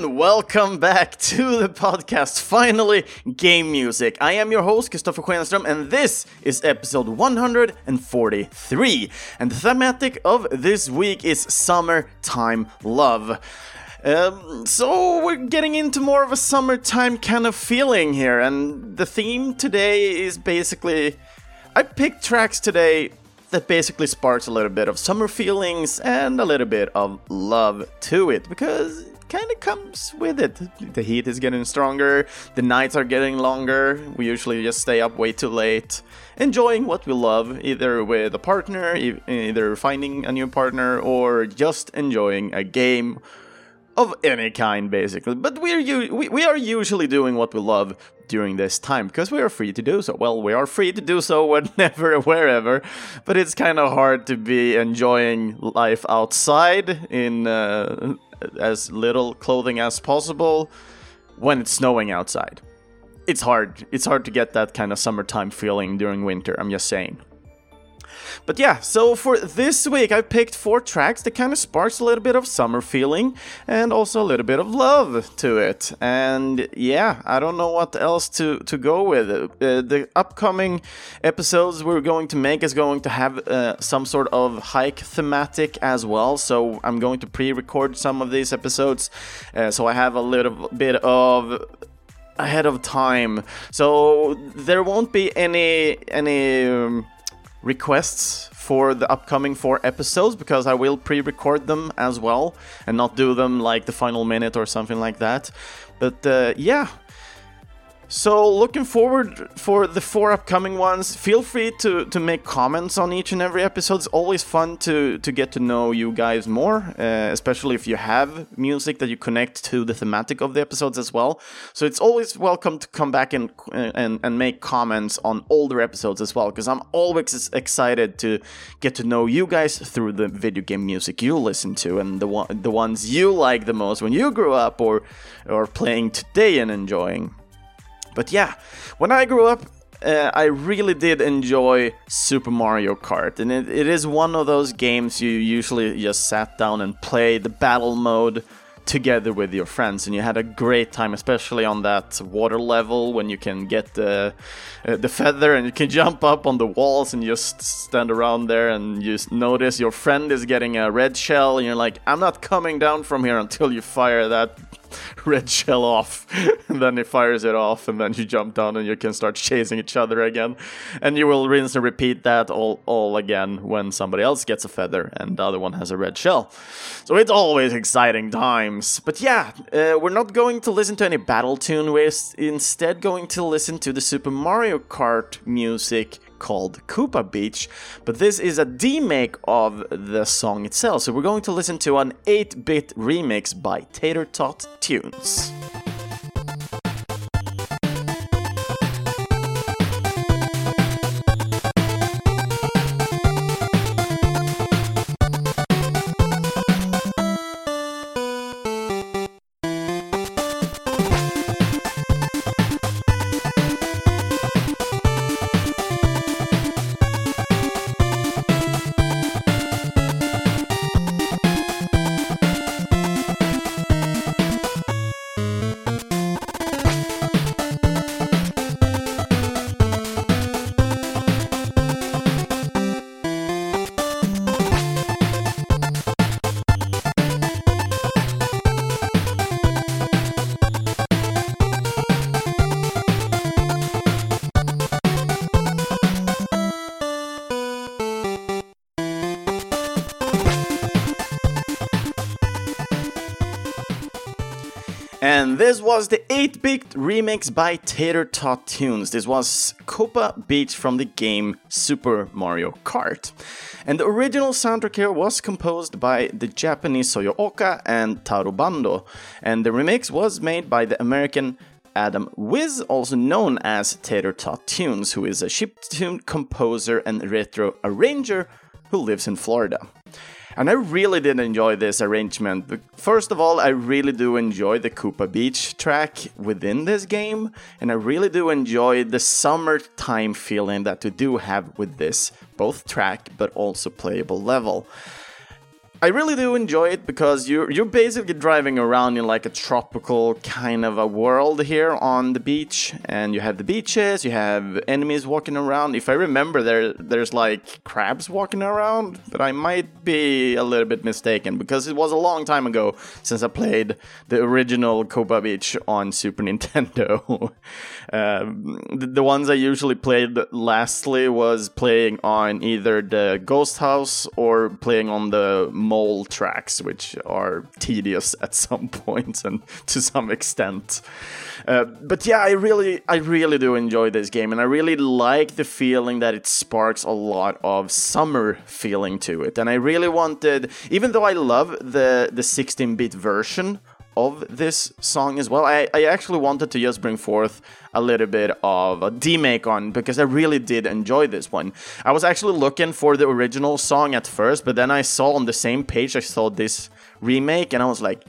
and welcome back to the podcast. Finally, game music. I am your host, Christopher Schenström, and this is episode 143. And the thematic of this week is summertime love. Um, so we're getting into more of a summertime kind of feeling here, and the theme today is basically. I picked tracks today that basically sparks a little bit of summer feelings and a little bit of love to it because kind of comes with it. The heat is getting stronger, the nights are getting longer. We usually just stay up way too late, enjoying what we love, either with a partner, either finding a new partner, or just enjoying a game of any kind basically but we're u- we, we are usually doing what we love during this time because we are free to do so well we are free to do so whenever wherever but it's kind of hard to be enjoying life outside in uh, as little clothing as possible when it's snowing outside. It's hard. It's hard to get that kind of summertime feeling during winter i'm just saying but yeah, so for this week, I picked four tracks that kind of sparks a little bit of summer feeling and also a little bit of love to it. And yeah, I don't know what else to, to go with. Uh, the upcoming episodes we're going to make is going to have uh, some sort of hike thematic as well. So I'm going to pre record some of these episodes. Uh, so I have a little bit of ahead of time so there won't be any any um, requests for the upcoming four episodes because I will pre record them as well and not do them like the final minute or something like that. But uh, yeah. So looking forward for the four upcoming ones. Feel free to, to make comments on each and every episode. It's always fun to, to get to know you guys more, uh, especially if you have music that you connect to the thematic of the episodes as well. So it's always welcome to come back and and, and make comments on older episodes as well, because I'm always excited to get to know you guys through the video game music you listen to and the one, the ones you like the most when you grew up or or playing today and enjoying. But yeah, when I grew up, uh, I really did enjoy Super Mario Kart, and it, it is one of those games you usually just sat down and play the battle mode together with your friends, and you had a great time, especially on that water level when you can get the uh, the feather and you can jump up on the walls and just stand around there and you notice your friend is getting a red shell, and you're like, I'm not coming down from here until you fire that red shell off and then he fires it off and then you jump down and you can start chasing each other again. And you will rinse and repeat that all, all again when somebody else gets a feather and the other one has a red shell. So it's always exciting times. But yeah uh, we're not going to listen to any battle tune we're instead going to listen to the super mario kart music called Koopa Beach, but this is a demake of the song itself. So we're going to listen to an 8 bit remix by Tater Tot Tunes. This was the 8 bit remix by Tater Tot Tunes. This was Koopa Beach from the game Super Mario Kart. And the original soundtrack here was composed by the Japanese Soyo Oka and Taro Bando. And the remix was made by the American Adam Wiz, also known as Tater Tot Tunes, who is a chiptune composer and retro arranger who lives in Florida. And I really did enjoy this arrangement. First of all, I really do enjoy the Koopa Beach track within this game, and I really do enjoy the summertime feeling that we do have with this, both track but also playable level. I really do enjoy it because you're you're basically driving around in like a tropical kind of a world here on the beach, and you have the beaches, you have enemies walking around. If I remember, there there's like crabs walking around, but I might be a little bit mistaken because it was a long time ago since I played the original Koopa Beach on Super Nintendo. um, the, the ones I usually played lastly was playing on either the Ghost House or playing on the mole tracks, which are tedious at some points and to some extent. Uh, but yeah, I really, I really do enjoy this game, and I really like the feeling that it sparks a lot of summer feeling to it. And I really wanted, even though I love the the 16-bit version of this song as well. I, I actually wanted to just bring forth a little bit of a demake on because I really did enjoy this one. I was actually looking for the original song at first, but then I saw on the same page I saw this remake and I was like,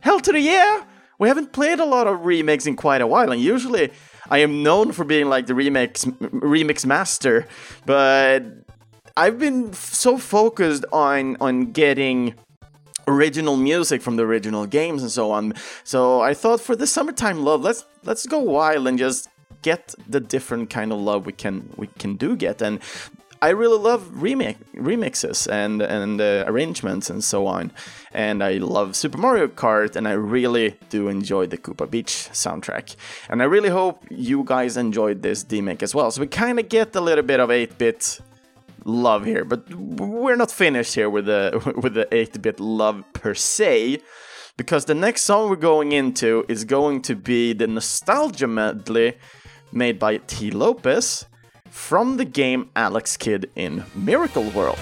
hell to the yeah! We haven't played a lot of remakes in quite a while, and usually I am known for being like the remix remix master, but I've been so focused on on getting original music from the original games and so on. So I thought for the summertime love, let's let's go wild and just get the different kind of love we can we can do get and I really love remake remixes and and uh, arrangements and so on, and I love Super Mario Kart, and I really do enjoy the Koopa Beach soundtrack, and I really hope you guys enjoyed this remake as well. So we kind of get a little bit of 8-bit love here, but we're not finished here with the with the 8-bit love per se, because the next song we're going into is going to be the nostalgia medley made by T. Lopez from the game Alex Kidd in Miracle World.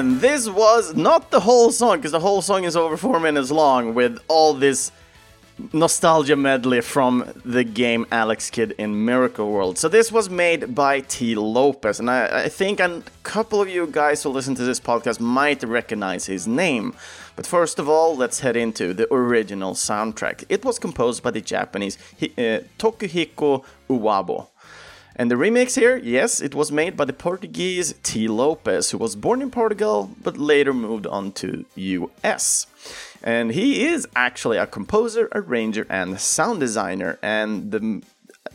And this was not the whole song, because the whole song is over four minutes long with all this nostalgia medley from the game Alex Kidd in Miracle World. So this was made by T. Lopez, and I, I, think a couple of you guys who listen to this podcast might recognize his name. But first of all, let's head into the original soundtrack. It was composed by the Japanese uh, Tokuhiko Uwabo. And the remix here, yes, it was made by the Portuguese T. Lopez, who was born in Portugal but later moved on to US. And he is actually a composer, arranger, and sound designer. And the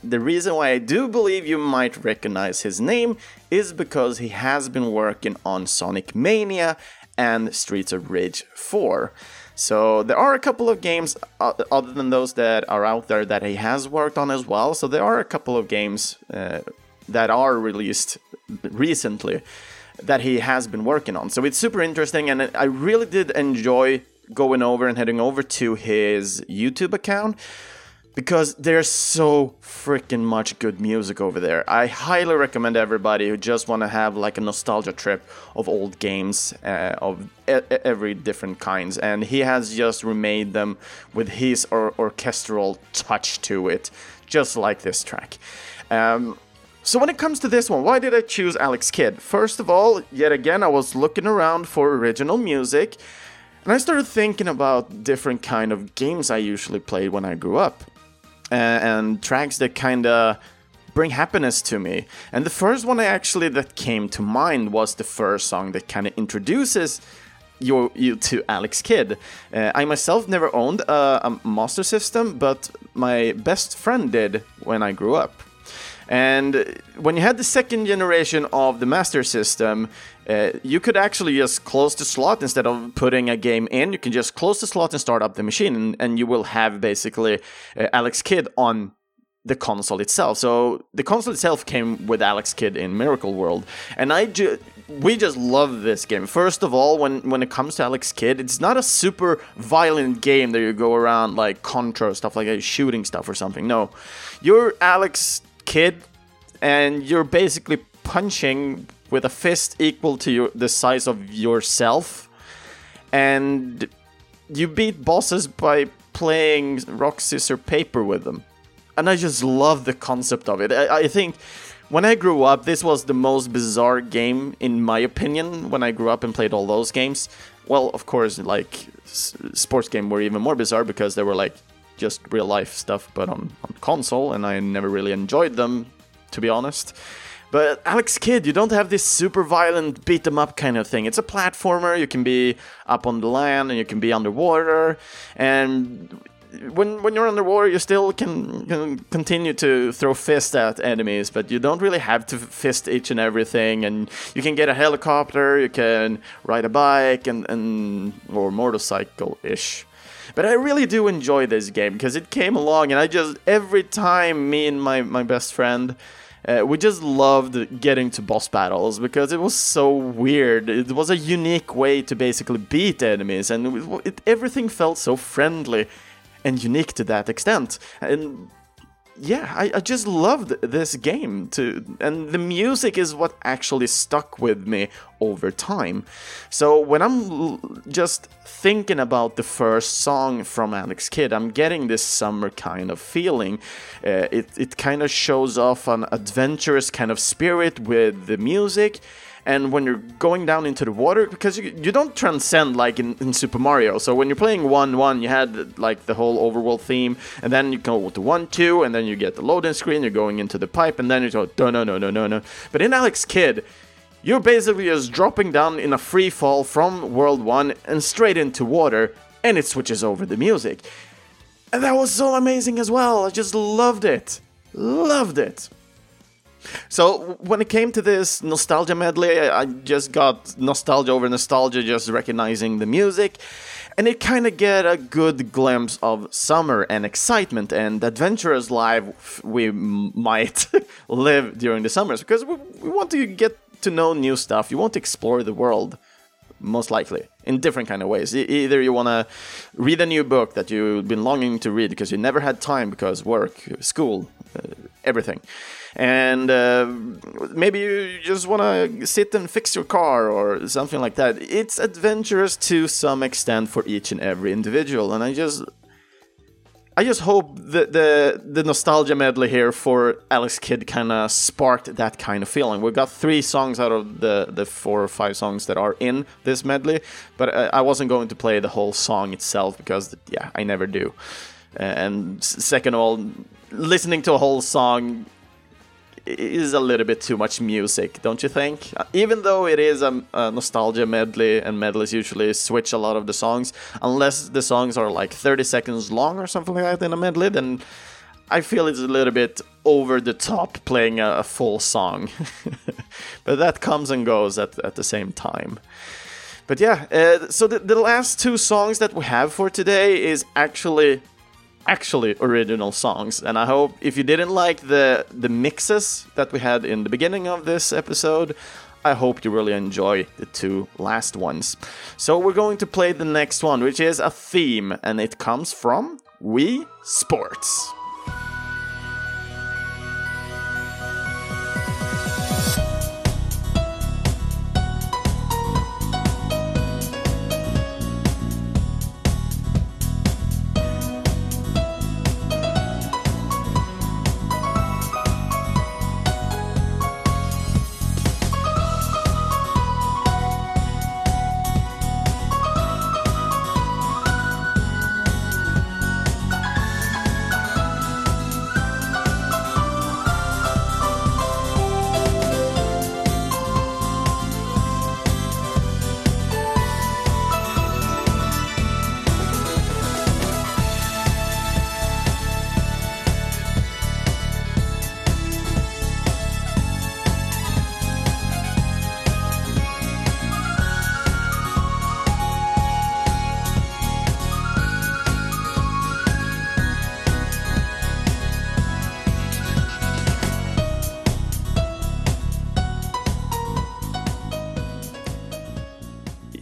the reason why I do believe you might recognize his name is because he has been working on Sonic Mania and Streets of Rage 4. So there are a couple of games uh, other than those that are out there that he has worked on as well. So there are a couple of games uh, that are released recently that he has been working on. So it's super interesting, and I really did enjoy going over and heading over to his YouTube account because there's so freaking much good music over there. I highly recommend everybody who just want to have like a nostalgia trip of old games uh, of e- every different kinds, and he has just remade them with his or- orchestral touch to it, just like this track. Um, so when it comes to this one, why did I choose Alex Kidd? First of all, yet again, I was looking around for original music, and I started thinking about different kind of games I usually played when I grew up and tracks that kind of bring happiness to me. And the first one I actually that came to mind was the first song that kind of introduces you, you to Alex Kidd. Uh, I myself never owned a, a Master System, but my best friend did when I grew up. And when you had the second generation of the Master System, uh, you could actually just close the slot instead of putting a game in. You can just close the slot and start up the machine, and, and you will have basically uh, Alex Kidd on the console itself. So the console itself came with Alex Kidd in Miracle World, and I ju- we just love this game. First of all, when when it comes to Alex Kidd, it's not a super violent game that you go around like Contra stuff like that, shooting stuff or something. No, you're Alex Kidd, and you're basically punching with a fist equal to your, the size of yourself, and you beat bosses by playing rock scissors paper with them. And I just love the concept of it. I, I think when I grew up, this was the most bizarre game, in my opinion, when I grew up and played all those games. Well, of course, like sports games were even more bizarre because they were like just real life stuff, but on, on console, and I never really enjoyed them, to be honest. But Alex Kidd, you don't have this super violent beat beat 'em up kind of thing. It's a platformer. You can be up on the land and you can be underwater, and when when you're underwater, you still can, can continue to throw fists at enemies, but you don't really have to fist each and everything. And you can get a helicopter, you can ride a bike, and, and or motorcycle ish. But I really do enjoy this game because it came along, and I just every time me and my my best friend. Uh, we just loved getting to boss battles because it was so weird. It was a unique way to basically beat enemies, and it, it, everything felt so friendly and unique to that extent. And yeah, I, I just loved this game too, and the music is what actually stuck with me over time. So when I'm l- just thinking about the first song from Alex Kidd, I'm getting this summer kind of feeling. Uh, it it kind of shows off an adventurous kind of spirit with the music and when you're going down into the water because you, you don't transcend like in, in super mario. So when you're playing 1-1 you had like the whole overworld theme and then you go to 1-2 and then you get the loading screen you're going into the pipe and then you go no no no no no no but in alex kidd you're basically just dropping down in a free fall from world 1 and straight into water and it switches over the music. And that was so amazing as well. I just loved it. Loved it so when it came to this nostalgia medley, I just got nostalgia over nostalgia, just recognizing the music, and it kind of get a good glimpse of summer and excitement and adventurous life we might live during the summers. Because we, we want to get to know new stuff. You want to explore the world most likely in different kind of ways either you want to read a new book that you've been longing to read because you never had time because work school everything and uh, maybe you just want to sit and fix your car or something like that it's adventurous to some extent for each and every individual and i just I just hope the the, the nostalgia medley here for Alex Kidd kind of sparked that kind of feeling. We got three songs out of the the four or five songs that are in this medley, but I, I wasn't going to play the whole song itself because yeah, I never do. And second of all, listening to a whole song is a little bit too much music, don't you think? Uh, Even though it is a, a nostalgia medley, and medleys usually switch a lot of the songs, unless the songs are like 30 seconds long or something like that in a medley, then I feel it's a little bit over the top playing a, a full song. but that comes and goes at, at the same time. But yeah, uh, so the, the last two songs that we have for today is actually actually original songs and i hope if you didn't like the the mixes that we had in the beginning of this episode i hope you really enjoy the two last ones. So we're going to play the next one which is a theme and it comes from Wii Sports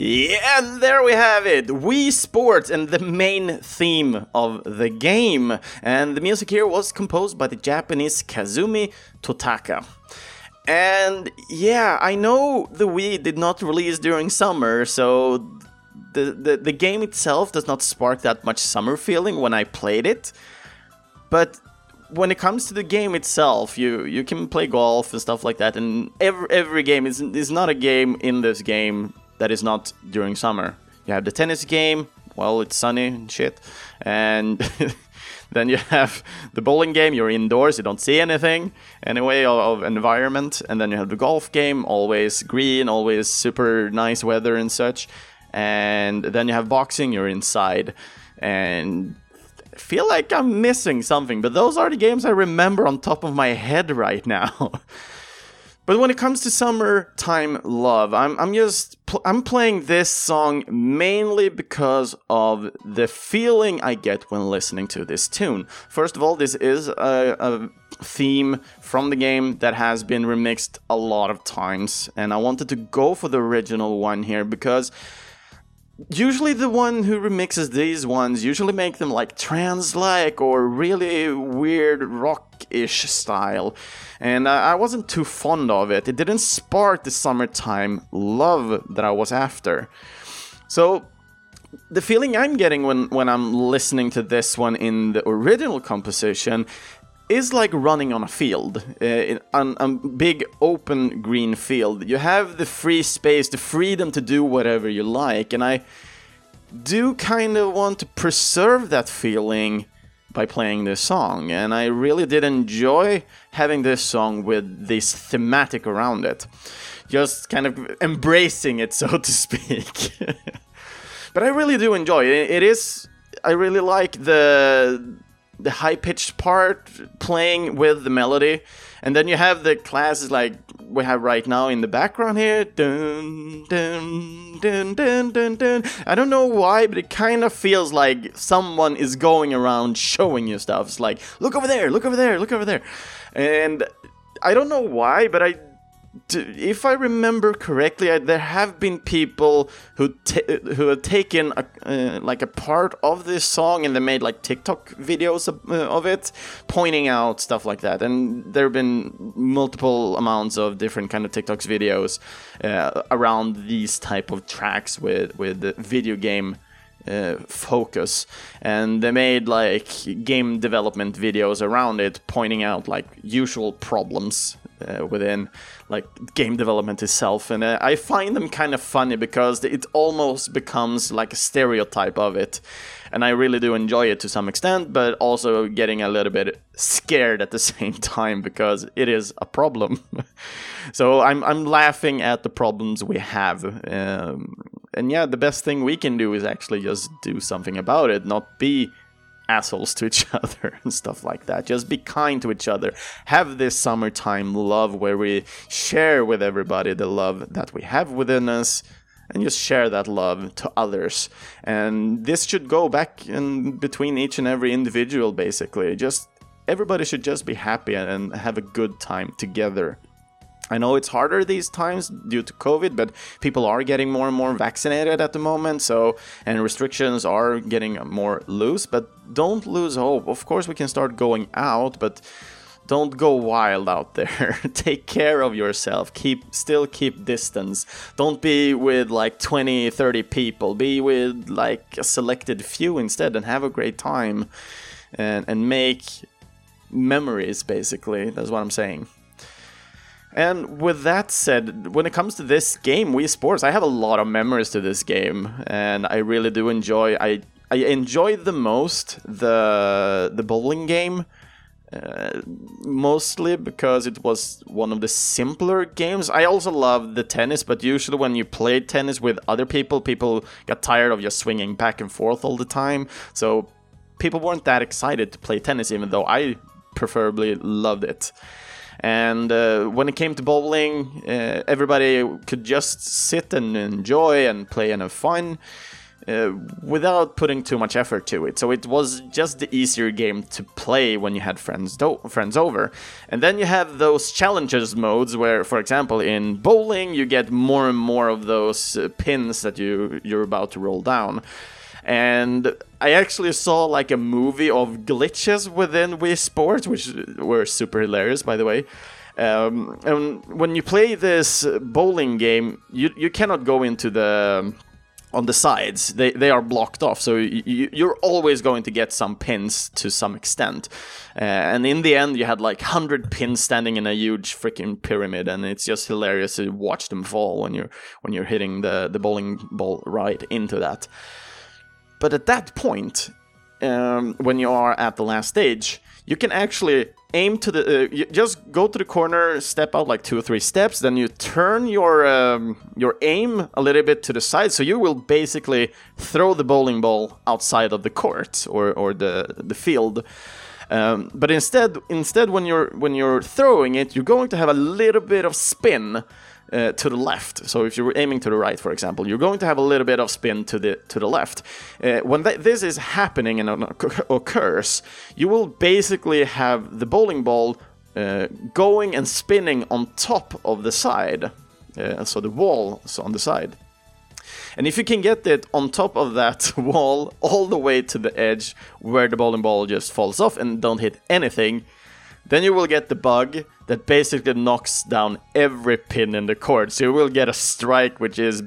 Yeah, and there we have it. Wii Sports and the main theme of the game. And the music here was composed by the Japanese Kazumi Totaka. And yeah, I know the Wii did not release during summer, so the, the, the game itself does not spark that much summer feeling when I played it. But when it comes to the game itself, you you can play golf and stuff like that, and every every game is is not a game in this game that is not during summer. You have the tennis game, well, it's sunny and shit, and then you have the bowling game. You're indoors, you don't see anything anyway of, environment, and then you have the golf game, always green, always super nice weather and such, and then you have boxing. You're inside, and feel like I'm missing something, but those are the games I remember on top of my head right now. But when it comes to summertime love, I'm I'm just pl- I'm playing this song mainly because of the feeling I get when listening to this tune. First of all, this is a, a theme from the game that has been remixed a lot of times, and I wanted to go for the original one here because usually the one who remixes these ones usually make them like trance-like or really weird rock-ish style. And I, wasn't too fond of it. It didn't spark the summertime love that i was after. So the feeling i'm getting when when i'm listening to this one in the original composition is like running on a field, uh, on a big open green field. You have the free space, the freedom to do whatever you like, and I do kind of want to preserve that feeling by playing this song. And I really did enjoy having this song with this thematic around it, just kind of embracing it, so to speak. but I really do enjoy it. It is. I really like the the high pitched part playing with the melody, and then you have the classes like we have right now in the background here. Dun, dun, dun, dun, dun, dun. I don't know why, but it kind of feels like someone is going around showing you stuff. It's like, look over there, look over there, look over there. And I don't know why, but I if I remember correctly, there have been people who who have taken a, uh, like a part of this song and they made like TikTok videos of, uh, of, it, pointing out stuff like that. And there have been multiple amounts of different kind of TikToks videos uh, around these type of tracks with with video game. Uh, focus and they made like game development videos around it pointing out like usual problems uh, within like game development itself. And uh, i find them kind of funny because it almost becomes like a stereotype of it. And i really do enjoy it to some extent but also getting a little bit scared at the same time because it is a problem. So i'm i'm laughing at the problems we have. Um, and yeah the best thing we can do is actually just do something about it not be assholes to each other and stuff like that. Just be kind to each other. Have this summertime love where we share with everybody the love that we have within us and just share that love to others. And this should go back in between each and every individual basically. Just everybody should just be happy and have a good time together. I know it's harder these times due to COVID, but people are getting more and more vaccinated at the moment, so and restrictions are getting more loose, but don't lose hope. Of course, we can start going out, but don't go wild out there. Take care of yourself. Keep still keep distance. Don't be with like 20, 30 people. Be with like a selected few instead and have a great time and and make memories basically. That's what I'm saying. And with that said, when it comes to this game, Wii Sports, I have a lot of memories to this game, and I really do enjoy. I I enjoyed the most the the bowling game, uh, mostly because it was one of the simpler games. I also love the tennis, but usually when you play tennis with other people, people got tired of just swinging back and forth all the time. So people weren't that excited to play tennis, even though I preferably loved it. And uh, when it came to bowling, uh, everybody could just sit and enjoy and play and have fun. uh, without putting too much effort to it. So it was just the easier game to play when you had friends do- friends over. And then you have those challenges modes where, for example, in bowling you get more and more of those uh, pins that you you're about to roll down. And I actually saw like a movie of glitches within Wii Sports, which were super hilarious, by the way. Um, and when you play this bowling game, you you cannot go into the on the sides. They they are blocked off, so you, you're always going to get some pins to some extent. Uh, and in the end, you had like hundred pins standing in a huge freaking pyramid, and it's just hilarious to watch them fall when you're when you're hitting the the bowling ball right into that. But at that point, um, when you are at the last stage, you can actually aim to the uh, just go to the corner step out like two or three steps then you turn your um, your aim a little bit to the side. So you will basically throw the bowling ball outside of the court or, or the the field. Um, but instead instead when you're when you're throwing it you're going to have a little bit of spin uh, to the left. So if you're aiming to the right, for example, you're going to have a little bit of spin to the to the left. Uh, when th- this is happening and occurs, you will basically have the bowling ball uh, going and spinning on top of the side, uh, so the wall on the side. And if you can get it on top of that wall all the way to the edge where the bowling ball just falls off and don't hit anything, then you will get the bug that basically knocks down every pin in the court. So you will get a strike which is,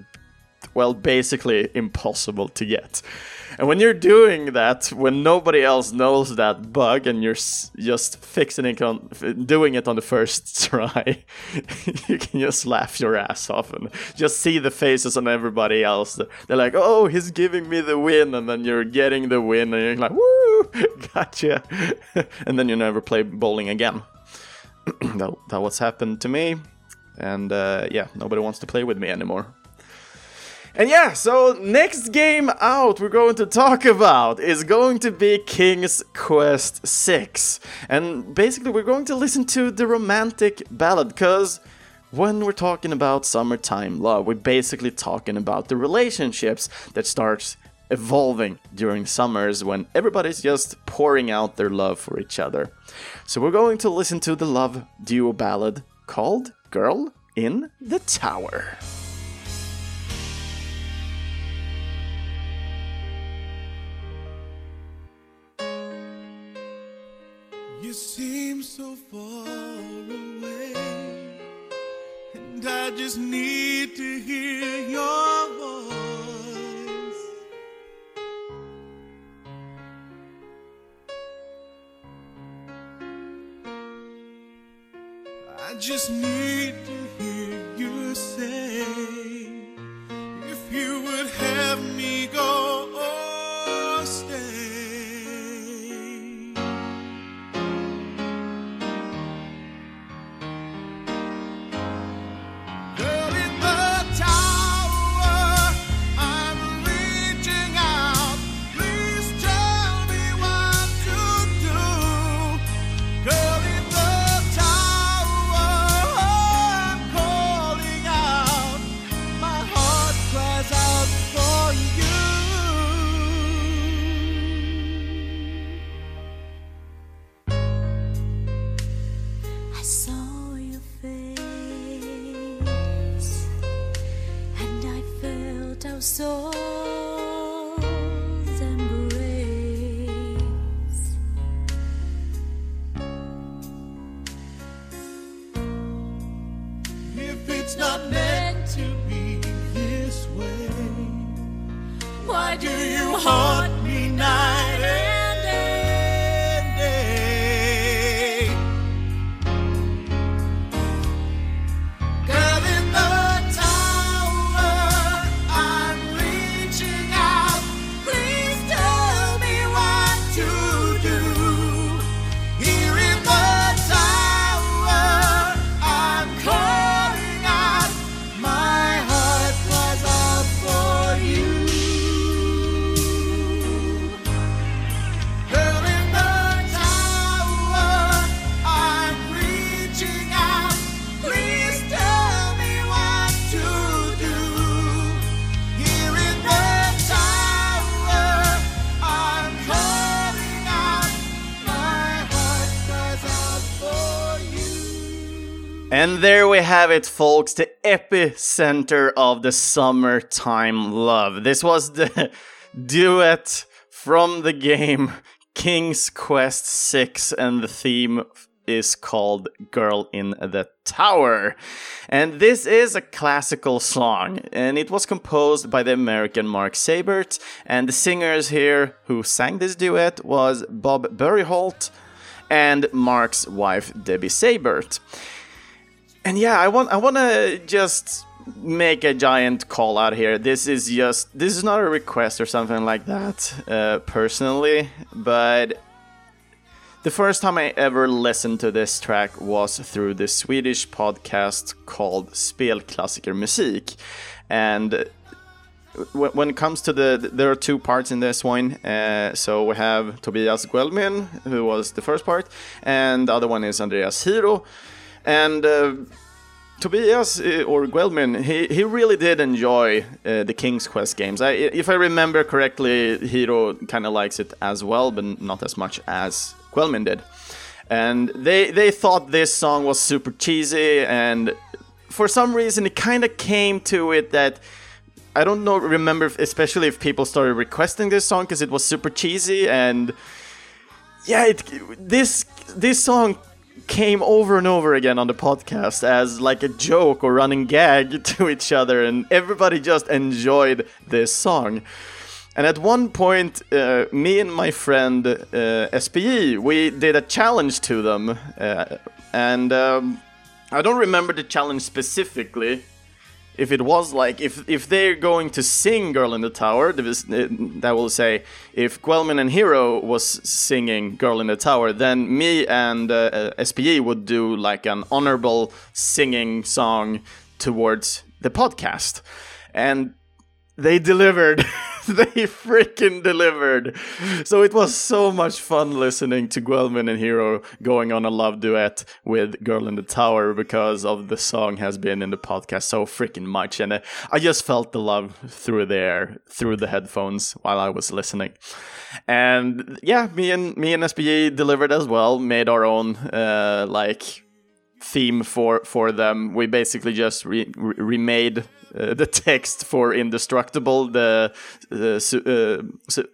well, basically impossible to get. And when you're doing that, when nobody else knows that bug and you're just fixing it on, doing it on the first try, you can just laugh your ass off and just see the faces on everybody else. They're like, oh, he's giving me the win. And then you're getting the win and you're like, woo, gotcha. and then you never play bowling again. that, that what's happened to me. And uh, yeah, nobody wants to play with me anymore. And yeah, so next game out we're going to talk about is going to be King's Quest 6. And basically we're going to listen to the romantic ballad because when we're talking about summertime love, we're basically talking about the relationships that starts evolving during summers when everybody's just pouring out their love for each other. So we're going to listen to the love duo ballad called Girl in the Tower. And I just need to hear your voice. I just need do you haunt have it, folks, the epicenter of the summertime love. This was the duet from the game King's Quest 6, and the theme is called Girl in the Tower. And this is a classical song, and it was composed by the American Mark Seibert, and the singers here who sang this duet was Bob Bergthold and Mark's wife Debbie Seibert. And yeah, I want I want to just make a giant call out here. This is just this is not a request or something like that, uh, personally, but the first time I ever listened to this track was through the Swedish podcast called Spelklassiker Musik, and when it comes to the, there are two parts in this one. Uh, so we have Tobias Guelmin, who was the first part, and the other one is Andreas Hiro. And uh, Tobias uh, or Guelmin, he, he really did enjoy uh, the King's Quest games. I, if I remember correctly, Hiro kind of likes it as well, but not as much as Guelmin did. And they they thought this song was super cheesy, and for some reason it kind of came to it that I don't know remember especially if people started requesting this song because it was super cheesy and yeah, it, this this song came over and over again on the podcast as like a joke or running gag to each other, and everybody just enjoyed this song. And at one point, uh, me and my friend uh, SPE, we did a challenge to them, uh, and um, I don't remember the challenge specifically, if it was like if if they're going to sing "Girl in the Tower," that will say if Guelmin and Hiro was singing "Girl in the Tower," then me and uh, SPE would do like an honorable singing song towards the podcast, and they delivered. they freaking delivered. So it was so much fun listening to Guelmin and Hiro going on a love duet with Girl in the Tower because of the song has been in the podcast so freaking much. And uh, I just felt the love through there, through the headphones while I was listening. And yeah, me and me and SPE delivered as well, made our own uh, like theme for for them. We basically just re- re- remade uh, the text for Indestructible. The uh, su- uh, su-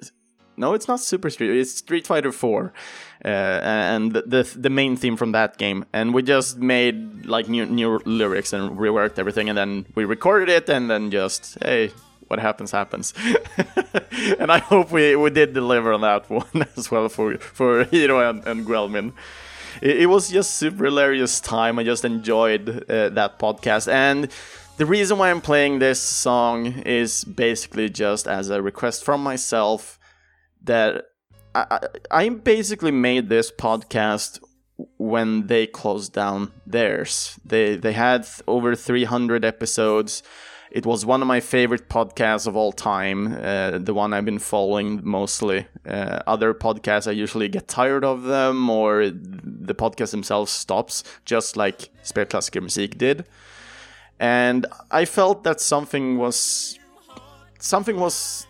no, it's not Super Street. It's Street Fighter Four, uh, and the, the, the main theme from that game. And we just made like new new lyrics and reworked everything, and then we recorded it, and then just hey. What happens happens, and I hope we, we did deliver on that one as well for for Hiro and, and Guelmin it, it was just super hilarious time. I just enjoyed uh, that podcast, and the reason why I'm playing this song is basically just as a request from myself that I, I, I basically made this podcast when they closed down theirs. They they had over 300 episodes. It was one of my favorite podcasts of all time, uh, the one I've been following mostly. Uh, other podcasts, I usually get tired of them or the podcast themselves stops, just like Spare Spelklassiker Musik did. And I felt that something was something was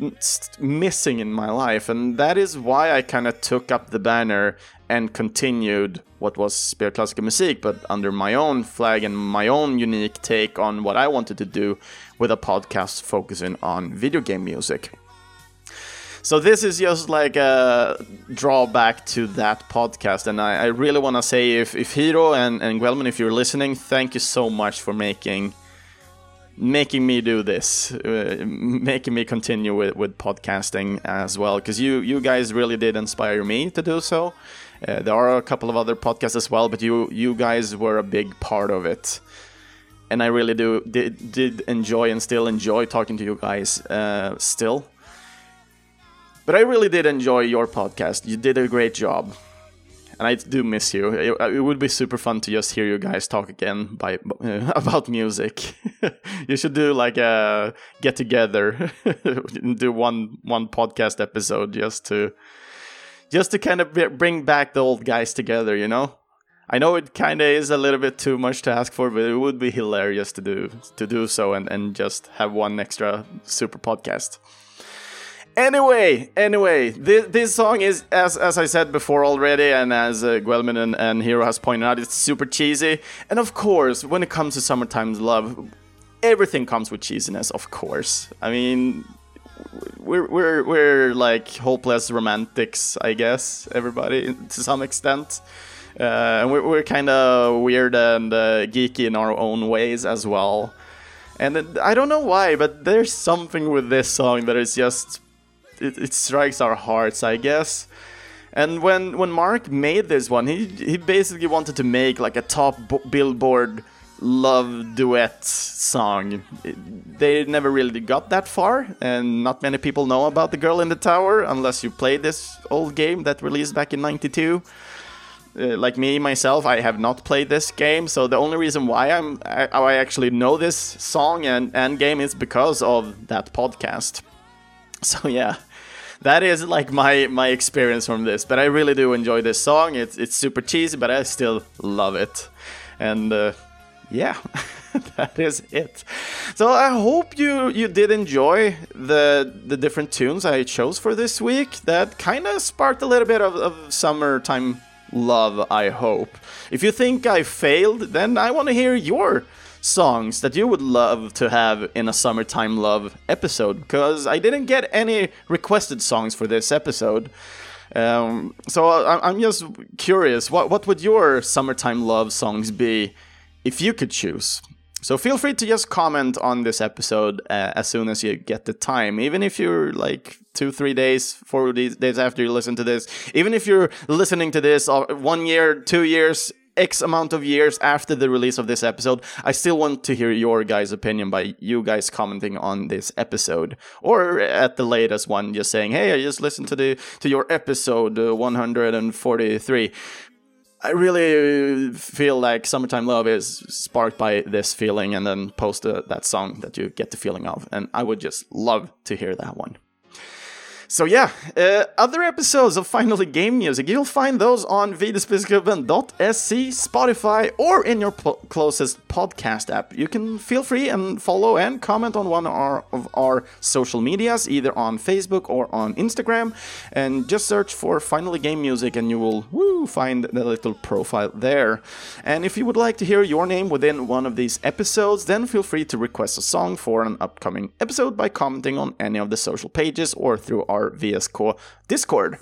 missing in my life, and that is why I kind of took up the banner and continued what was Spear Classical Music, but under my own flag and my own unique take on what I wanted to do with a podcast focusing on video game music. So this is just like a drawback to that podcast, and I, I really want to say, if, if Hiro and, and if you're listening, thank you so much for making making me do this, uh, making me continue with, with podcasting as well, because you you guys really did inspire me to do so. Uh, there are a couple of other podcasts as well, but you you guys were a big part of it, and I really do did, did enjoy and still enjoy talking to you guys uh, still. But I really did enjoy your podcast. You did a great job and I do miss you. It, it, would be super fun to just hear you guys talk again by uh, about music. you should do like a get together, do one one podcast episode just to just to kind of bring back the old guys together. You know, I know it kind of is a little bit too much to ask for, but it would be hilarious to do to do so and and just have one extra super podcast. Anyway, anyway, this, this song is as as I said before already, and as uh, Guelmin and, and Hiro has pointed out, it's super cheesy. And of course, when it comes to summertime's love, everything comes with cheesiness. Of course, I mean, we're we're we're like hopeless romantics, I guess. Everybody to some extent. Uh, and we're, we're kind of weird and uh, geeky in our own ways as well. And it- I don't know why, but there's something with this song that is just it, it strikes our hearts, I guess. And when when Mark made this one, he he basically wanted to make like a top Billboard love duet song. They never really got that far, and not many people know about the Girl in the Tower unless you played this old game that released back in '92 uh, like me myself, I have not played this game, so the only reason why I'm I, I actually know this song and, and game is because of that podcast. So yeah, that is like my my experience from this. But I really do enjoy this song. It's it's super cheesy, but I still love it, and uh, yeah. that is it. So I hope you you did enjoy the the different tunes I chose for this week. That kind of sparked a little bit of, of summertime love. I hope. If you think I failed, then I want to hear your songs that you would love to have in a summertime love episode because I didn't get any requested songs for this episode. Um, so I, I'm just curious, what what would your summertime love songs be if you could choose? So feel free to just comment on this episode uh, as soon as you get the time, even if you're like two, three days, four days after you listen to this, even if you're listening to this uh, one year, two years, X amount of years after the release of this episode, I still want to hear your guys' opinion by you guys commenting on this episode, or at the latest one, just saying, "Hey, I just listened to the to your episode uh, 143." I really feel like "Summertime Love" is sparked by this feeling, and then post uh, that song that you get the feeling of, and I would just love to hear that one. So yeah, uh, other episodes of Finally Game Music, you'll find those on videospelsklubben.se, Spotify, or in your po- closest podcast app. You can feel free and follow and comment on one of our, of our social medias, either on Facebook or on Instagram, and just search for Finally Game Music and you will woo, find the little profile there. And if you would like to hear your name within one of these episodes, then feel free to request a song for an upcoming episode by commenting on any of the social pages or through our VSK Discord.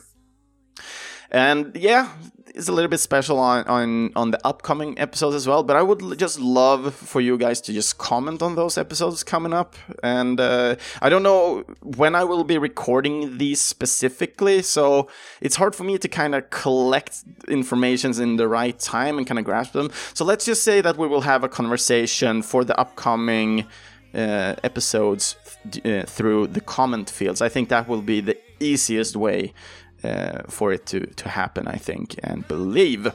And yeah, it's a little bit special on, on on the upcoming episodes as well. But I would just love for you guys to just comment on those episodes coming up. And uh, I don't know when I will be recording these specifically, so it's hard for me to kind of collect informations in the right time and kind of grasp them. So let's just say that we will have a conversation for the upcoming uh, episodes uh, through the comment fields. I think that will be the easiest way uh, for it to, to happen, I think, and believe.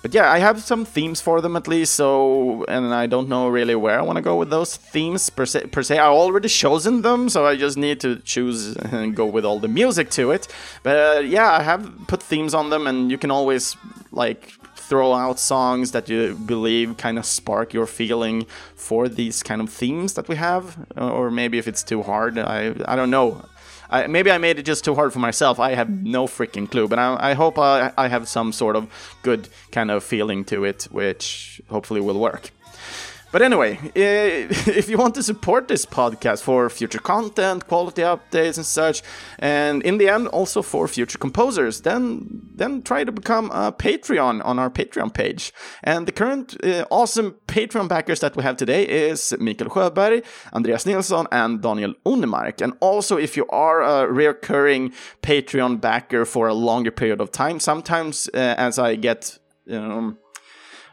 But yeah, I have some themes for them at least, so and I don't know really where I want to go with those themes per se. Per se, I already chosen them, so I just need to choose and go with all the music to it. But uh, yeah, I have put themes on them, and you can always like throw out songs that you believe kind of spark your feeling for these kind of themes that we have, uh, or maybe if it's too hard, I I don't know. I, maybe I made it just too hard for myself. I have no freaking clue, but I, I hope I, I have some sort of good kind of feeling to it, which hopefully will work. But anyway, if you want to support this podcast for future content, quality updates, and such, and in the end also for future composers, then then try to become a Patreon on our Patreon page. And the current uh, awesome Patreon backers that we have today is Mikael Sjöberg, Andreas Nilsson, and Daniel Unemark. And also, if you are a recurring Patreon backer for a longer period of time, sometimes uh, as I get um,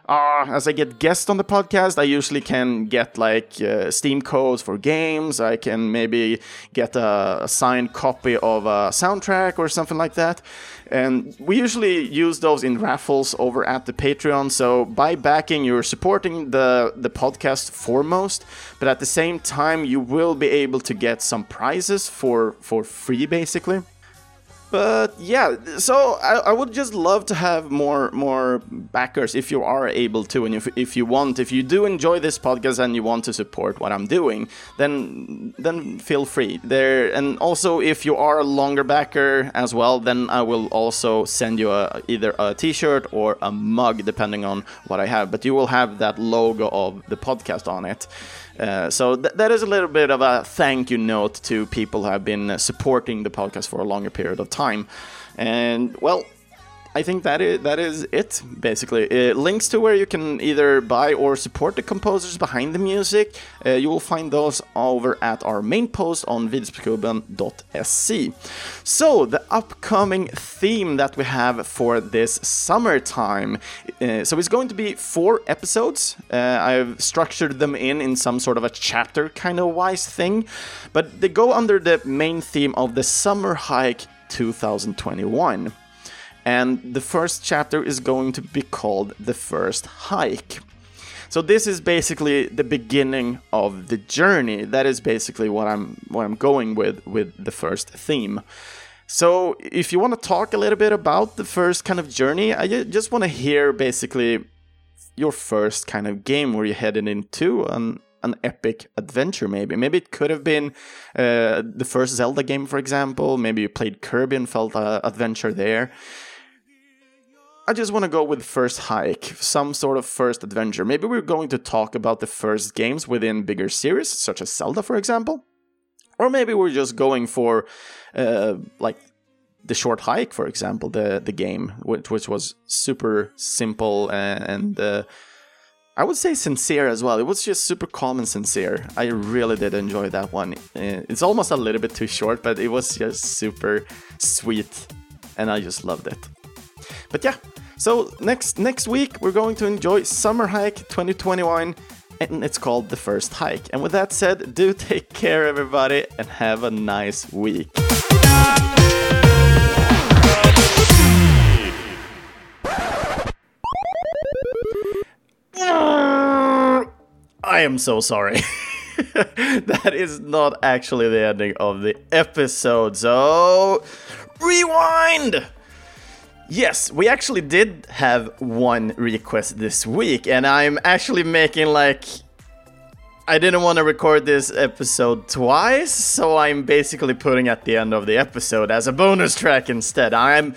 uh, as I get guests on the podcast, I usually can get like uh, Steam codes for games. I can maybe get a, a signed copy of a soundtrack or something like that. And we usually use those in raffles over at the Patreon. So by backing, you're supporting the, the podcast foremost, but at the same time, you will be able to get some prizes for, for free basically. But yeah, so I, I would just love to have more more backers if you are able to, and if, if you want, if you do enjoy this podcast and you want to support what I'm doing, then then feel free there. And also, if you are a longer backer as well, then I will also send you a, either a T-shirt or a mug, depending on what I have. But you will have that logo of the podcast on it. Uh, so th- that is a little bit of a thank you note to people who have been supporting the podcast for a longer period of time. And well, I think that is that is it basically. Uh, links to where you can either buy or support the composers behind the music. Uh, you will find those over at our main post on videospelsklubben.se. So the upcoming theme that we have for this summertime. Uh, so it's going to be four episodes. Uh, I've structured them in in some sort of a chapter kind of wise thing, but they go under the main theme of the summer hike 2021 and the first chapter is going to be called The First Hike. So this is basically the beginning of the journey. That is basically what I'm what I'm going with with the first theme. So if you want to talk a little bit about the first kind of journey, I just want to hear basically your first kind of game where you're headed into an an epic adventure maybe maybe it could have been uh, the first zelda game for example maybe you played kirby and felt an adventure there I just want to go with first hike, some sort of first adventure. Maybe we're going to talk about the first games within bigger series, such as Zelda, for example. Or maybe we're just going for, uh, like, the short hike, for example, the the game, which, which was super simple and, uh, I would say sincere as well. It was just super calm and sincere. I really did enjoy that one. Uh, it's almost a little bit too short, but it was just super sweet, and I just loved it. But yeah, so next next week we're going to enjoy Summer Hike 2021 and it's called The First Hike. And with that said, do take care everybody and have a nice week. I am so sorry. that is not actually the ending of the episode. So rewind. Yes, we actually did have one request this week, and I'm actually making like. I didn't want to record this episode twice, so I'm basically putting at the end of the episode as a bonus track instead. I'm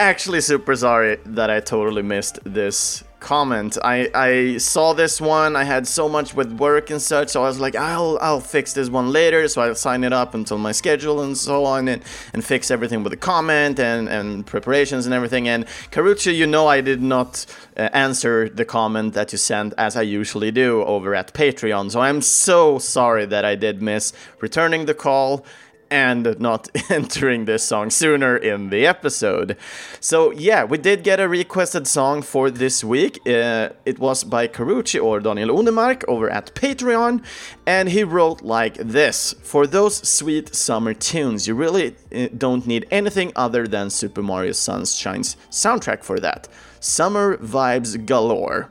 actually super sorry that I totally missed this comment. I, I saw this one. I had so much with work and such, so I was like, I'll I'll fix this one later. So I'll sign it up until my schedule and so on, and, and fix everything with the comment and and preparations and everything. And Karuchi, you know, I did not uh, answer the comment that you sent as I usually do over at Patreon. So I'm so sorry that I did miss returning the call and not entering this song sooner in the episode. So, yeah, we did get a requested song for this week. Uh, it was by Karuchi or Daniel Unemark over at Patreon, and he wrote like this For those sweet summer tunes, you really uh, don't need anything other than Super Mario Sunshine's soundtrack for that. Summer vibes galore.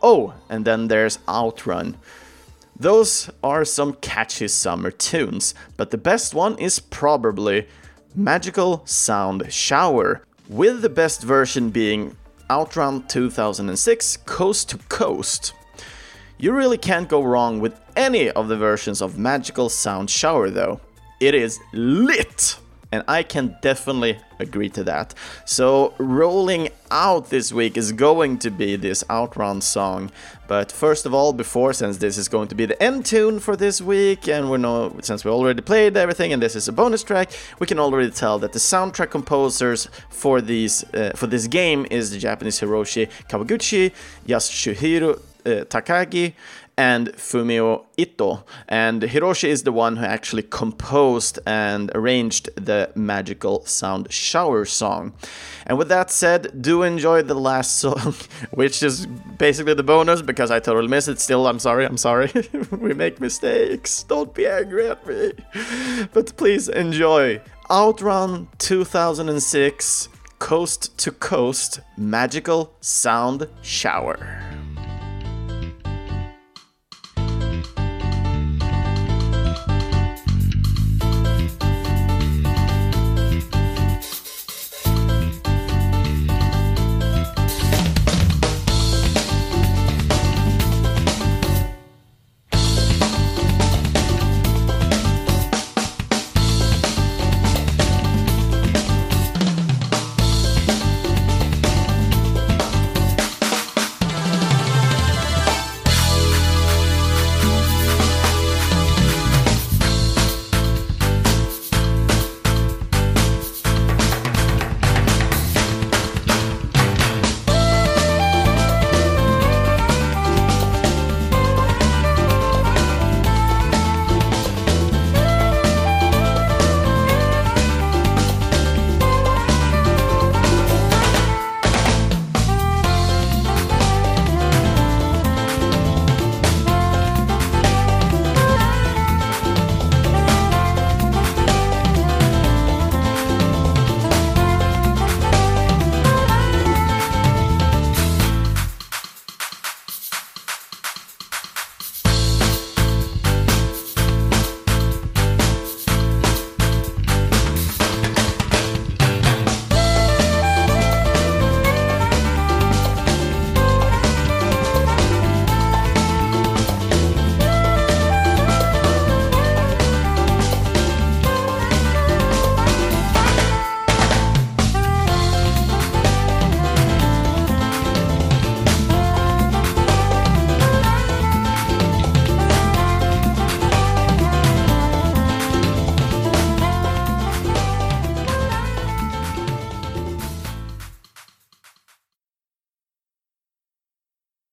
Oh, and then there's Outrun. Those are some catchy summer tunes, but the best one is probably Magical Sound Shower, with the best version being Outrun 2006 Coast to Coast. You really can't go wrong with any of the versions of Magical Sound Shower though. It is lit! and I can definitely agree to that. So, rolling out this week is going to be this Outrun song. But first of all, before, since this is going to be the end tune for this week, and we know since we already played everything and this is a bonus track, we can already tell that the soundtrack composers for these uh, for this game is the Japanese Hiroshi Kawaguchi, Yasuhiro uh, Takagi, and Fumio Ito. And Hiroshi is the one who actually composed and arranged the magical sound shower song. And with that said, do enjoy the last song, which is basically the bonus because I totally missed it. Still, I'm sorry, I'm sorry. we make mistakes. Don't be angry at me. But please enjoy Outrun 2006 Coast to Coast Magical Sound Shower.